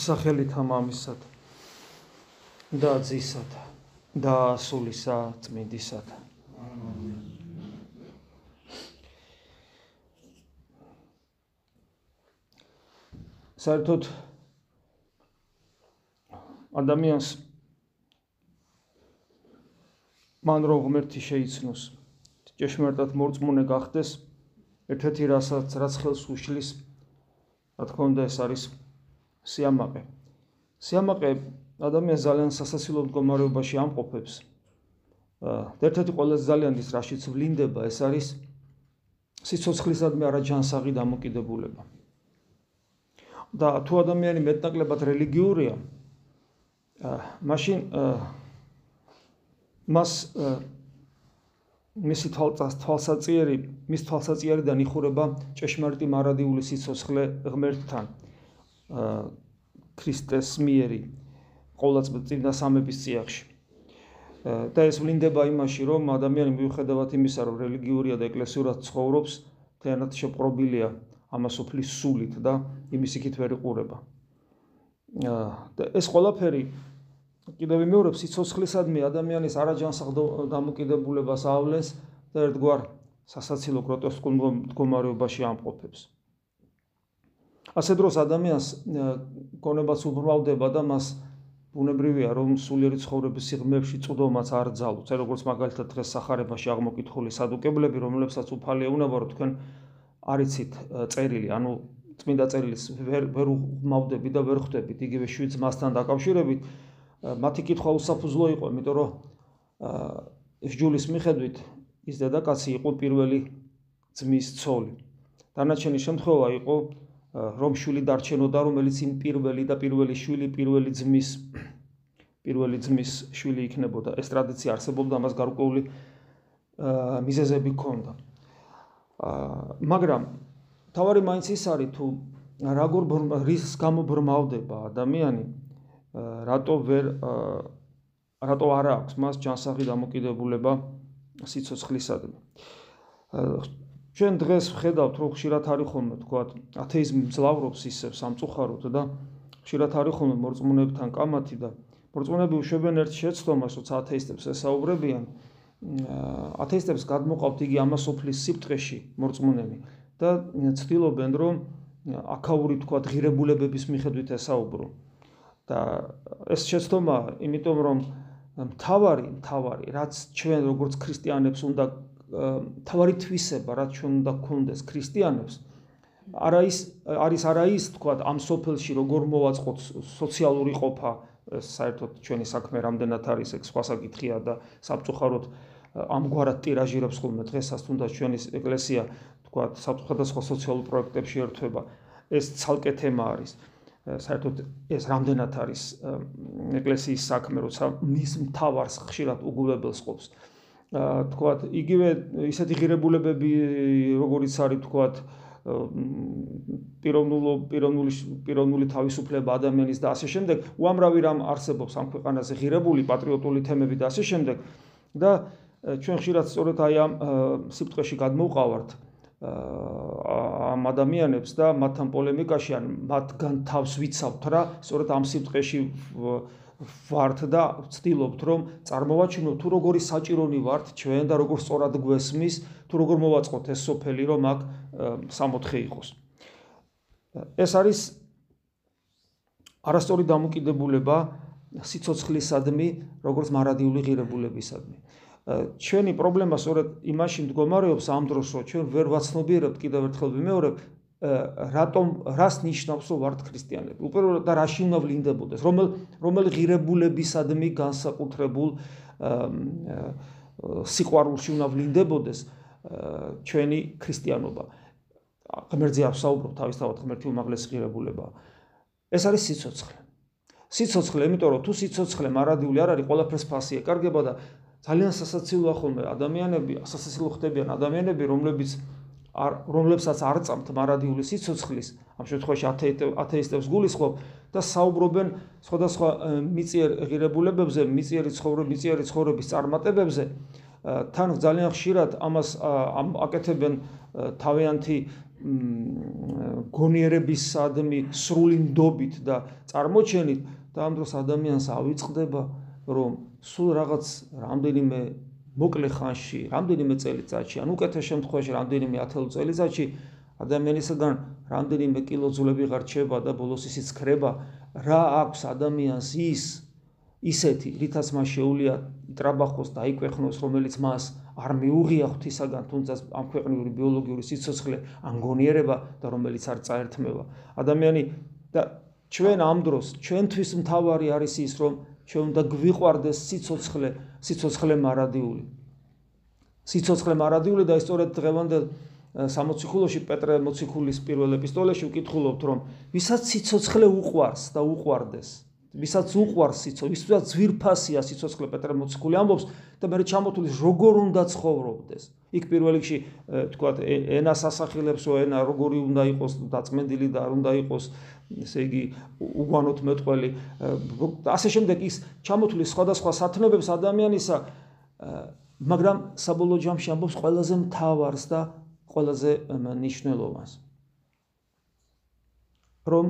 სახელით ამამისად და ძისად და სულისა წმინდისად. საერთოდ ადამიანს მან რო ღმერთი შეიცნოს ჭეშმარიტად მორწმუნე გახდეს ერთ-ერთი რასაც რაც ხელს უშლის რა თქმა უნდა ეს არის სიამაყე. სიამაყე ადამიანს ძალიან სასაცილო მდგომარეობაში ამყოფებს. ერთ-ერთი ყველაზე ძალიან ის რაშიც ვლინდება ეს არის სიცოცხლისადმი არაჯანსაღი დამოკიდებულება. და თუ ადამიანი მეტნაკლებად რელიგიურია მაშინ მას მისი თვალსაწიერი მის თვალსაწიერიდან იხურება ჭეშმარიტი მარადიული სიცოცხლე ღმერთთან ქრისტეს მიერი ყოვლადწმინდა სამების წიაღში და ეს ვლინდება იმაში რომ ადამიანი მიუხედავად იმისა რომ რელიგიურია და ეკლესიურად ცხოვრობს თენად შეპყრობილია ამასופლის სულით და იმის იქით ვერ იყურება და ეს ყველაფერი კიდევ მეორე სიცოცხლისადმი ადამიანის არაჯანსაღ დამოკიდებულებას ავლენს და ერთგვარ სასაცილო გროტესკულ მდგომარეობაში ამყოფებს. ასე დროს ადამიანს გონებას უბრალდება და მას ბუნებრივია რომ სულიერი ცხოვრების სიღრმეებში წვდომაც არ ძალოს. აი როგორც მაგალითად დღეს სახარებაში აღმოკითხული სადუკებლები, რომლებსაც უფალია უნდა რომ თქვენ არიცით წერილი, ანუ წმინდა წერილის ვერ ვერ უმავდები და ვერ ხვდებით იგივე შვიდ მასთან დაკავშირებით. მათი კითხვა უსაფუძვლო იყო, იმიტომ რომ აა ჯულის მიხედვით ის დედაკაცი იყო პირველი ძმის ცოლი. დანარჩენი შემთხვევა იყო რომ შვილი დარჩენოდა, რომელიც იმ პირველი და პირველი შვილი პირველი ძმის პირველი ძმის შვილი იქნებოდა. ეს ტრადიცია არსებობდა, მას გარკვეული მიზეზები ჰქონდა. მაგრამ თავარი მაინც ის არის თუ როგორ რის გამო ბრმავდება ადამიანი რატო ვერ რატო არ აქვს მას ჯანსაღი დამოკიდებულება სიცოცხლისადმი. ჩვენ დღეს ვხედავთ, რომ ხშირად არის ხოლმე თქვა ათეიზმი მძლავრობს ისე სამწუხაროდ და ხშირად არის ხოლმე მორწმუნეებთან კამათი და მორწმუნეები უშვებენ ერთ შეცდომას, როცა ათეისტებს ესაუბრებიან. ათეისტებს გადმოყავთ იგი ამასופლის სიფტყეში მორწმუნენი და ცდილობენ რომ აქაური თქვა ღირებულებების მიხედვით ესაუბრო. და ეს შეცდომა, იმიტომ რომ თავარი, თავარი, რაც ჩვენ როგორც ქრისტიანებს უნდა თავარი თვისება, რაც ჩვენ უნდა გქონდეს ქრისტიანებს, არა ის არის არა ის, თქვა, ამ სოფელში როგორ მოვაწყოთ სოციალური ყოფა, საერთოდ ჩვენი საქმე რამდენად არის ეს სხვა საკითხია და საფწუხაროდ ამგვარად ტირაჟირებს ხოლმე დღესაც თუნდაც ჩვენი ეკლესია, თქვა, საფწუხაროდ სხვა სოციალურ პროექტებში ერთვება. ეს ცალკე თემა არის. საერთოდ ეს რამდენად არის ეკლესიის საქმე, როცა მის მთავარს ხშირად უგულებელს ყოფს. თქვათ, იგივე ისეთი ღირებულებები, როგორიც არის თქვათ, პიროვნულო პიროვნული პიროვნული თავისუფლება ადამიანის და ასე შემდეგ, უამრავი რამ არსებობს ამ ქვეყანაზე ღირებული პატრიოტული თემები და ასე შემდეგ და ჩვენ ხშირად სწორედ აი ამ სიფტყეში გადმოვყავართ. ამ ადამიანებს და მათთან პოლემიკაში ან მათგან თავს ვიცავთ რა, სწორედ ამ სიმწყეში ვართ და ვცდილობთ რომ წარმოვაჩინოთ თუ როგორი საჭირონი ვართ ჩვენ და როგორ სწორად გვესმის, თუ როგორ მოვაწყოთ ეს სოფელი რომ აქ სამოთხე იყოს. ეს არის არასწორი დამოკიდებულება სიცოცხლისადმი, როგორც მარადიული ღირებულებისადმი. ჩვენი პრობლემა სწორედ იმაში მდგომარეობს ამ დროს რომ ჩვენ ვერ ვაცნობიერებთ კიდევ ერთხელ ვიმეორებ რატომ რას ნიშნავს რომ ვართ ქრისტიანები? უპირველად და რაში უნდა ვლინდებოდეს? რომელ რომელ ღირებულებისადმი განსაკუთრებულ სიყვარულში უნდა ვლინდებოდეს ჩვენი ქრისტიანობა? ღმერთზე ავსაუბრობ თავისთავად ღმერთი უმაღლესი ღირებულება. ეს არის სიცოცხლე. სიცოცხლე იმიტომ რომ თუ სიცოცხლე მარადიული არ არის ყველაფერს ფასი ეკარგება და ძალიან სასაცილოა ხოლმე ადამიანები, სასაცილო ხდებიან ადამიანები, რომლებიც რომლებსაც არ წამთ მარადიული სიცოცხლის, ამ შემთხვევაში ათეისტებს გულისხმობ და საუბრობენ სხვადასხვა მიწიერ ღირებულებებზე, მიწიერი ცხოვრების, მიწიერი ცხოვრების წარმატებებზე. თან ძალიან ხშირად ამას აკეთებენ თავიანთი გონიერებისადმი სრული ნდობით და წარმოჩენით და ამ დროს ადამიანს ავიწყდება რომ სულ რაღაც რამდენიმე მოკლე ხანში, რამდენიმე წელიწადში, ან უკეთეს შემთხვევაში რამდენიმე ათეულ წელიწადში ადამიანისგან რამდენიმე კილოძულები ღარჩება და ბოლოს ისიც ხრება, რა აქვს ადამიანს ის ისეთი, რითაც მას შეუულია ტრაბახოს და აიკვეხნოს, რომელიც მას არ მიუღია ღვთისაგან, თუნდაც ამ ქვეყნიური ბიოლოგიური სიცოცხლე ანგონიერება და რომელიც არ წაერთმევა. ადამიანი და ჩვენ ამ დროს ჩვენთვის მთავარი არის ის, რომ ჩვენ უნდა გვიყვარდეს სიცოცხლე, სიცოცხლე მარადიული. სიცოცხლე მარადიული და ისტორიად დღევანდელ სამოციქულოში პეტრე მოციქულის პირველ ეპისტოლეში ვკითხულობთ, რომ ვისაც სიცოცხლე უყვარს და უყვარდეს, ვისაც უყვარს სიცოცხლე, ვისაც ძვირფასია სიცოცხლე პეტრე მოციქული ამბობს და მე ჩამოთulis როგორ უნდა ცხოვრობდეს. იქ პირველ რიგში თქვა ენას ასახილებს, რომ ენა როგორი უნდა იყოს დაწმენდილი და არ უნდა იყოს ესე იგი უგვანოთ მეტყველი. ასე შემდეგ ის ჩამოთulis სხვადასხვა სათნოებებს ადამიანისა, მაგრამ საბოლოო ჯამში ამბობს ყველაზე მთავარს და ყველაზე მნიშვნელოვანს. რომ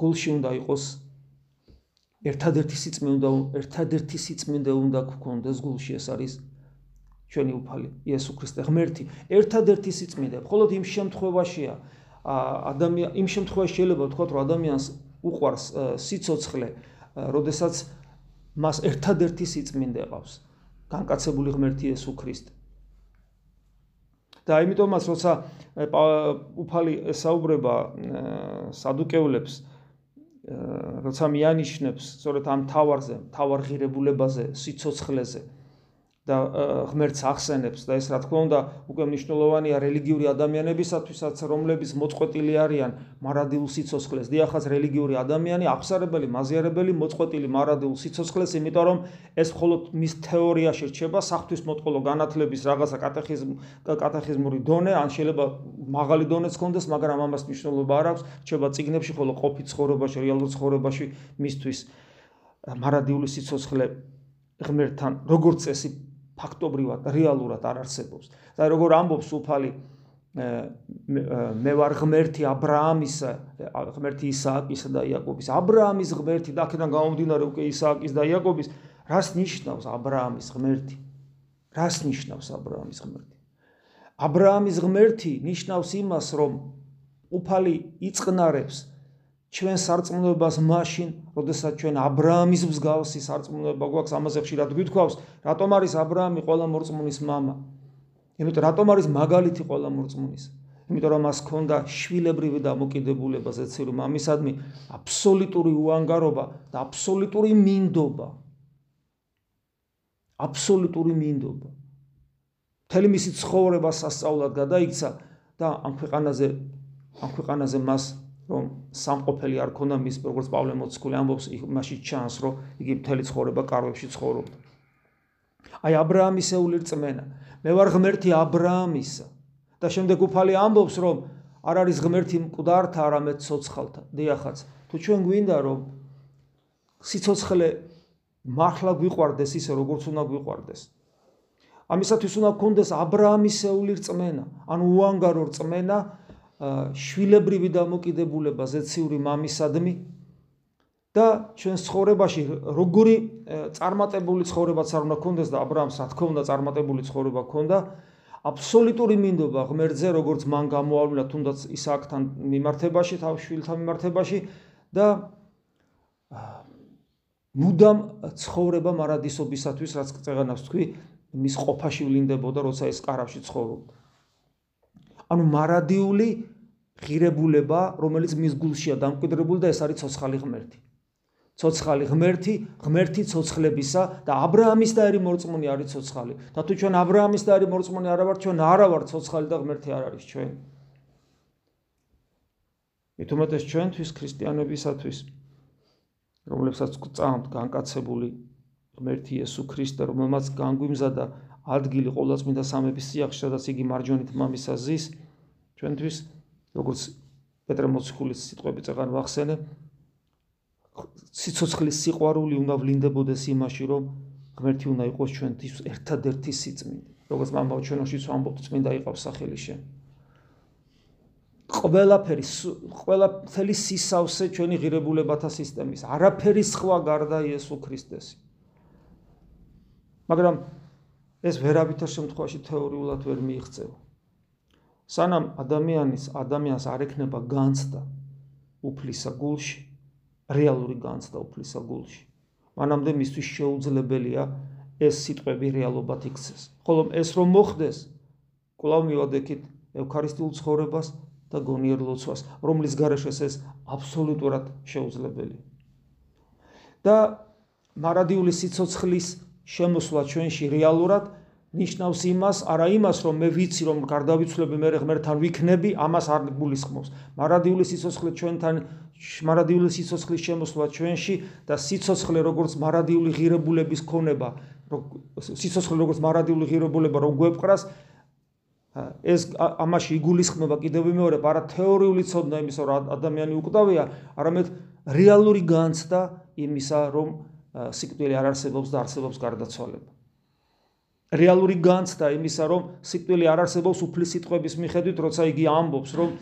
გულში უნდა იყოს ერთადერთი სიწმინდე ერთადერთი სიწმინდე უნდა გქონდეს გულში ეს არის ჩვენი უფალი იესო ქრისტე. ღმერთი ერთადერთი სიწმინდე მხოლოდ იმ შემთხვევაშია ადამიან იმ შემთხვევაში შეიძლება ვთქვათ რომ ადამიანს უყვარს სიцоცხლე როდესაც მას ერთადერთი სიწმინდე ყავს განკაცებული ღმერთი იესო ქრისტე. და იმიტომაც როცა უფალი საუბრება სადუკეულებს როცა მიანიშნებს სწორედ ამ თავარზე, თავარ ღირებულებაზე, სიცოცხლეზე, და ღმერთს ახსენებს და ეს რა თქმა უნდა უკვე მნიშვნელოვანია რელიგიური ადამიანებისათვისაც რომლების მოწყვეტილი არიან მარადილ სიცოცხლეს. დიახაც რელიგიური ადამიანი აღსარებელი მაზიარებელი მოწყვეტილი მარადილ სიცოცხლეს იმიტომ რომ ეს მხოლოდ მის თეორიაში რჩება საფთვის მოწყოლო განათლების რაღაცა კატეხიზმ კატეხიზმური დონე ან შეიძლება მაღალი დონეც კონდეს მაგრამ ამას მნიშვნელობა არ აქვს. რჩება ციგნებში ხოლო ყოფი ცხოვრებაში რეალურ ცხოვრებაში მისთვის მარადიული სიცოცხლე ღმერთთან როგორც წესი ფაქტობრივად რეალურად არ არსებობს. და როგორ ამბობს უფალი მე ვარ ღმერთი ა ブラ ამის ღმერთი ისააკისა და იაკობის. ა ブラ ამის ღმერთი და აქედან გამომდინარე უკვე ისააკის და იაკობის რას ნიშნავს ა ブラ ამის ღმერთი? რას ნიშნავს ა ブラ ამის ღმერთი? ა ブラ ამის ღმერთი ნიშნავს იმას, რომ უფალი იწყნარებს ჩვენ სარწმუნოებას მაშინ, როდესაც ჩვენ აბრაამის მსგავსი სარწმუნოება გვაქვს, ამაზე ხშირად გვითხოვს, რატომ არის აბრაამი ყველა მორწმუნის мама? იმიტომ რატომ არის მაგალითი ყველა მორწმუნის? იმიტომ რომ მას ჰქონდა შვილებრივი დამოკიდებულება ზეცილი მამისადმი, აბსოლუტური უანგარობა და აბსოლუტური მინდობა. აბსოლუტური მინდობა. მთელი მისი ცხოვრება სასწაულად გადაიქცა და ამ ქვეყანაზე ამ ქვეყანაზე მას რომ სამყოფელი არ ქონდა მის როგორც პავლე მოციქული ამბობს მასში ჩანს რომ იგი მთელი ცხოვრება კარვებში ცხოვრობდა. აი აბრაამისეული რწმენა. მე ვარ ღმერთი აბრაამისა. და შემდეგ უფალი ამბობს რომ არ არის ღმერთი მკვდართა არამედ ცოცხალთა. დიახაც, თუ ჩვენ გვინდა რომ სიცოცხლე მართლა გვიყვარდეს ისე როგორც უნდა გვიყვარდეს. ამისათვის უნდა გქონდეს აბრაამისეული რწმენა, ანუ უანგარო რწმენა, შვილებრივი დამოკიდებულება ზეციური მამისადმი და ჩვენ ცხოვრებაში როგორი წარმატებული ცხოვრებაც არ უნდა ქონდეს და ა ブラ ამს რა თქმა უნდა წარმატებული ცხოვრება ქონდა. აბსოლუტური მინდობა ღმერთზე როგორც მან გამოავლინა თუნდაც ისააკთან მიმართებაში თავ შვილთან მიმართებაში და მუდამ ცხოვრება მარადისობისათვის რაც წეღანავს თქვი მის ყოფაში ვლინდებოდა როცა ეს კარავში ცხოვრობდა. ანუ მარადიული ღირებულება, რომელიც მის გულშია დამკვიდრებული და ეს არის ცოცხალი ღმერთი. ცოცხალი ღმერთი, ღმერთი ცოცხლებისა და აბრაამის დაერი მორწმუნე არის ცოცხალი. და თუ ჩვენ აბრაამის დაერი მორწმუნე არ ვართ, ჩვენ არა ვართ ცოცხალი და ღმერთი არ არის ჩვენ. მით უმეტეს ჩვენთვის ქრისტიანებისათვის რომლებსაც წამთ განკაცებული ღმერთი იესო ქრისტე, რომელმაც განგვიმზადა ადგილი ყოვლადწმინდა სამების სიახში, სადაც იგი მარჯვენით მამისა ზის, ჩვენთვის როგორც პეტრე მოციქულის სიტყვები წეგან ვახსენე სიცოცხლის სიყვარული უნდა ვლინდებოდეს იმაში რომ ღმერთი უნდა იყოს ჩვენთვის ერთადერთი სიწმინდე როგორც მამაო ჩვენოშიც ვამბობთ წმინდა იყავს სახელი შენ. ყველაფერი ყველაფერი სისავსე ჩვენი ღირებულებათა სისტემის არაფერი სხვა გარდა იესო ქრისტეს მაგრამ ეს ვერავითარ შემთხვევაში თეორიულად ვერ მიიღწევა სანამ ადამიანის ადამიანს არ ექნება განცდა უფლისა გულში რეალური განცდა უფლისა გულში მანამდე მისთვის შეუძლებელია ეს სიტყვები რეალობად იქცეს ხოლო ეს რომ მოხდეს კვლავ მივადექით ევქარისტიულ ცხოვრებას და გონიერ ლოცვას, რომლის გარეშე ეს აბსოლუტურად შეუძლებელია. და მარადიული სიცოცხლის შემოსვლა ჩვენში რეალურად ნიშნავს იმას, არა იმას, რომ მე ვიცი, რომ გარდავიცვლები მე ღმერთთან ვიქნები, ამას არ გულისხმობს. მარადიული სიცოცხლე ჩვენთან, მარადიული სიცოცხლის შემოსვლა ჩვენში და სიცოცხლე როგორც მარადიული ღირებულების ქონება, სიცოცხლე როგორც მარადიული ღირებულება რომ გვეპყრას, ეს ამაში იგულისხმება კიდევ მეორე პარა თეორიული ცოდნა იმისა რომ ადამიანი უკვდავია არამედ რეალური განცდა იმისა რომ სიკვდილი არ არსებობს და არსებობს გარდაცვალება რეალური განცდა იმისა რომ სიკვდილი არ არსებობს უფლის სიტყვების მიხედვით როცა იგი ამბობს რომ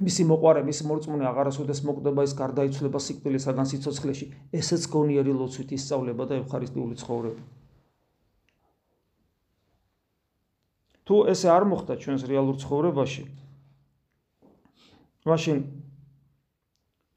მისი მოყარე მისი მორწმუნე აღარასოდეს მოკვდება ის გარდაიცვლება სიკვდილისაგან სიცოცხლეში. ესეც გონიერი ლოცვით ისწავლება და ევხარისტიული ცხოვრება. თუ ესე არ მოხდა ჩვენს რეალურ ცხოვრებაში მაშინ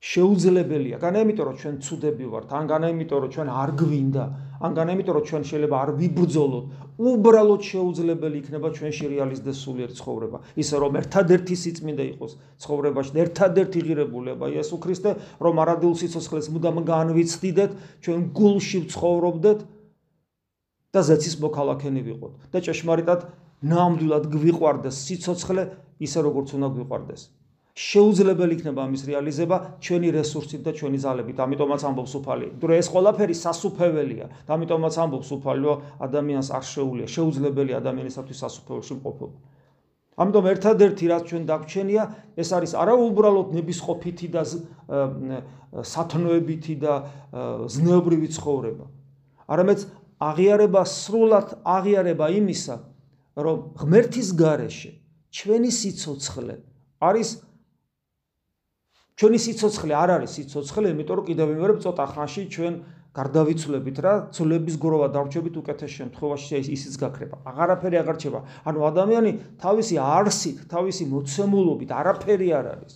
შეუძლებელია განა იმიტომ რომ ჩვენ ცუდები ვართ ან განა იმიტომ რომ ჩვენ არ გვინდა ან განა იმიტომ რომ ჩვენ შეიძლება არ ვიბრძოლოთ უბრალოდ შეუძლებელი იქნება ჩვენში რეალიზდეს სულიერ ცხოვრება ისე რომ ერთადერთი სიწმინდე იყოს ცხოვრებაში ერთადერთი ღირებულება. იესო ქრისტე რომ არადილ სიცოცხლეს მუდამ განვიცდიდეთ ჩვენ გულში ცხოვრობდეთ და ზეცის მოქალაქენი ვიყოთ. და ჭეშმარიტად ნამდვილად გვიყვარდეს სიცოცხლე ისე როგორც უნდა გვიყვარდეს. შეუძლებელი იქნება ამის რეალიზება ჩვენი რესურსით და ჩვენი ძალებით. ამიტომაც ამბობს უფალი. თუ ეს ყველაფერი სასუფეველია, ამიტომაც ამბობს უფალი, რომ ადამიანს არ შეუძლია, შეუძლებელი ადამიანისათვის სასუფეველში მყოფობა. ამიტომ ერთადერთი რაც ჩვენ დაგჩენია, ეს არის არა უბრალოდ ნებისყოფითი და სათნოებითი და ზნეობრივი ცხოვრება. არამედ აღიარება სრულად აღიარება იმისა, რომ ღმერთის გარეშე ჩვენი სიцоცხლე არის ჩვენი სიცოცხლე არ არის სიცოცხლე, იმიტომ რომ კიდევ ვიმეორებ ცოტა ხანში ჩვენ გარდავიცვლებით რა, ცვლების გროვა დარჩებით უკეთეს შემთხვევაში ისიც გაქრება. აღარაფერი აღარ ჩება. ანუ ადამიანი თავისი არსით, თავისი მოცემულობით არაფერი არ არის.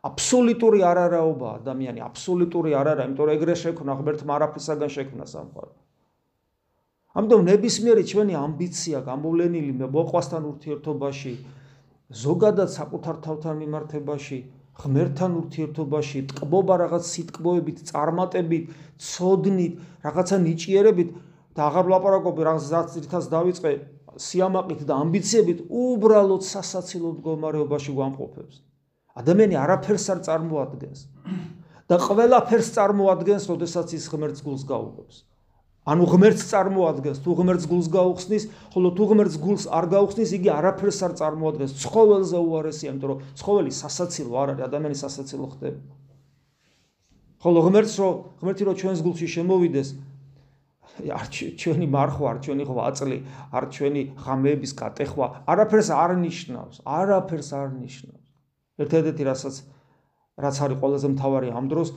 აბსოლუტური არარაობა ადამიანი, აბსოლუტური არარა, იმიტომ რომ ეგრე შექმნა ღმერთმა არაფრისაგან შექმნა სამყარო. ამიტომ ნებისმიერი ჩვენი ამბიცია გამოვლენილი მოყვასთან ურთიერთობაში, ზოგადად საკუთარ თავთან მიმართებაში ღმერთთან ურთიერთობაში ტკბობა რაღაც სიტკბოებით წარმატებით ცოდნით რაღაცა ნიჭიერებით და აღარ ვლაპარაკობ რაღაც ძირითადად დავიწყე სიამაყით და ამბიციებით უბრალოდ სასაცილო მდგომარეობაში ვამყოფებს ადამიანი არაფერს არ წარმოადგენს და ყველაფერს წარმოადგენს, როდესაც ის ღმერთს გულს გაუგებს. ანუ ღმერთს წარმოადგენს, თუ ღმერთს გულს გაუხსნის, ხოლო თუ ღმერთს გულს არ გაუხსნის, იგი არაფერს არ წარმოადგენს. ცხოველზე უარესია, იმიტომ რომ ცხოველი სასაცილო არ არის, ადამიანი სასაცილო ხდება. ხოლო ღმერთს რო ღმერთი რო ჩვენს გულში შემოვიდეს, არ ჩვენი მარხვა, არ ჩვენი ღვაწლი, არ ჩვენი ღამეების კატეხვა, არაფერს არ ნიშნავს, არაფერს არ ნიშნავს. ერთ-ერთი რასაც რაც არის ყველაზე მთავარი ამ დროს,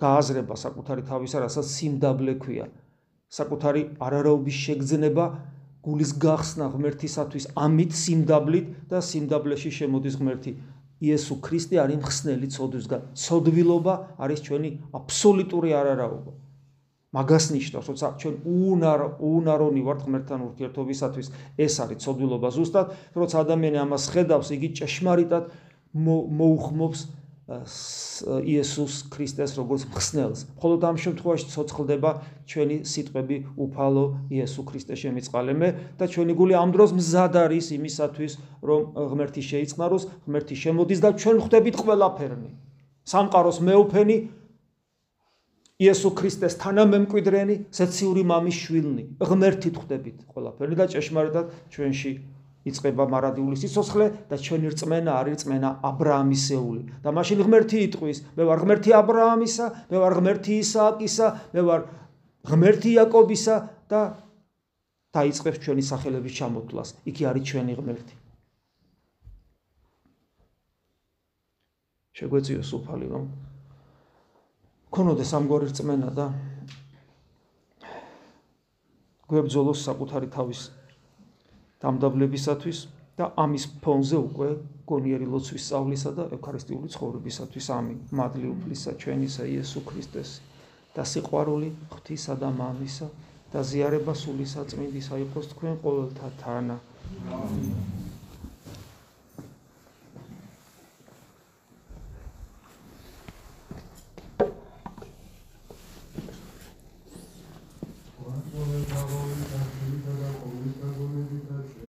გააზრება საკუთარი თავისა, რასაც სიმდაბლე ქვია. საკუთარი არარაობის შეგძნება, გულის გახსნა ღმერთისათვის ამით სიმდაბლით და სიმდაბლეში შემოდის ღმერთი. იესო ქრისტე არის მხსნელი ცოდვისგან. ცოდვილობა არის ჩვენი აბსოლუტური არარაობა. მაგას ნიშნავს, როცა ჩვენ უნარო უნარონი ვართ ღმერთთან ურთიერთობისათვის, ეს არის ცოდვილობა ზუსტად, როცა ადამიანი ამას ხედავს, იგი ჭეშმარიტად მოუხმობს იესოს ქრისტეს როგორც მხსნელს. მხოლოდ ამ შემთხვევაში ცოცხლდება ჩვენი სიტყვები უფალო იესო ქრისტე შემიწყალემე და ჩვენი გული ამ დროს მზად არის იმისათვის, რომ ღმერთი შეიწყნაროს, ღმერთი შემოდის და ჩვენ ხვდებით ყველაფერნი. სამყაროს მეუფენი იესო ქრისტეს თანამემკვიდრენი, სეციური მამის შვილნი. ღმერთით ხვდებით ყველაფერნი და ჭეშმარიტად ჩვენში იწება მარადიული სიცოცხლე და ჩვენი რწმენა არის რწმენა აბრაამისეული. და მაშინ ღმერთი იტყვის, მე ვარ ღმერთი აბრაამისა, მე ვარ ღმერთი ისააკისა, მე ვარ ღმერთი იაკობისა და დაიწყებს ჩვენი სახელების ჩამოთვლას. იქი არის ჩვენი ღმერთი. შეგვეციოს უფალი რომ ქონოდეს ამგვარი რწმენა და გვებძოლოს საკუთარი თავის დამდაბლებისათვის და ამის ფონზე უკვე გონიერი ლოცვის სწავლისა და ევქარისტიული ცხოვრებისათვის ამინ. მადლი უფლისა ჩვენისა იესო ქრისტეს და სიყვარული ღვთისა და მამისა და ზიარება სული საწმინდისა იყოს თქვენ ყოველთა თანა. ამინ.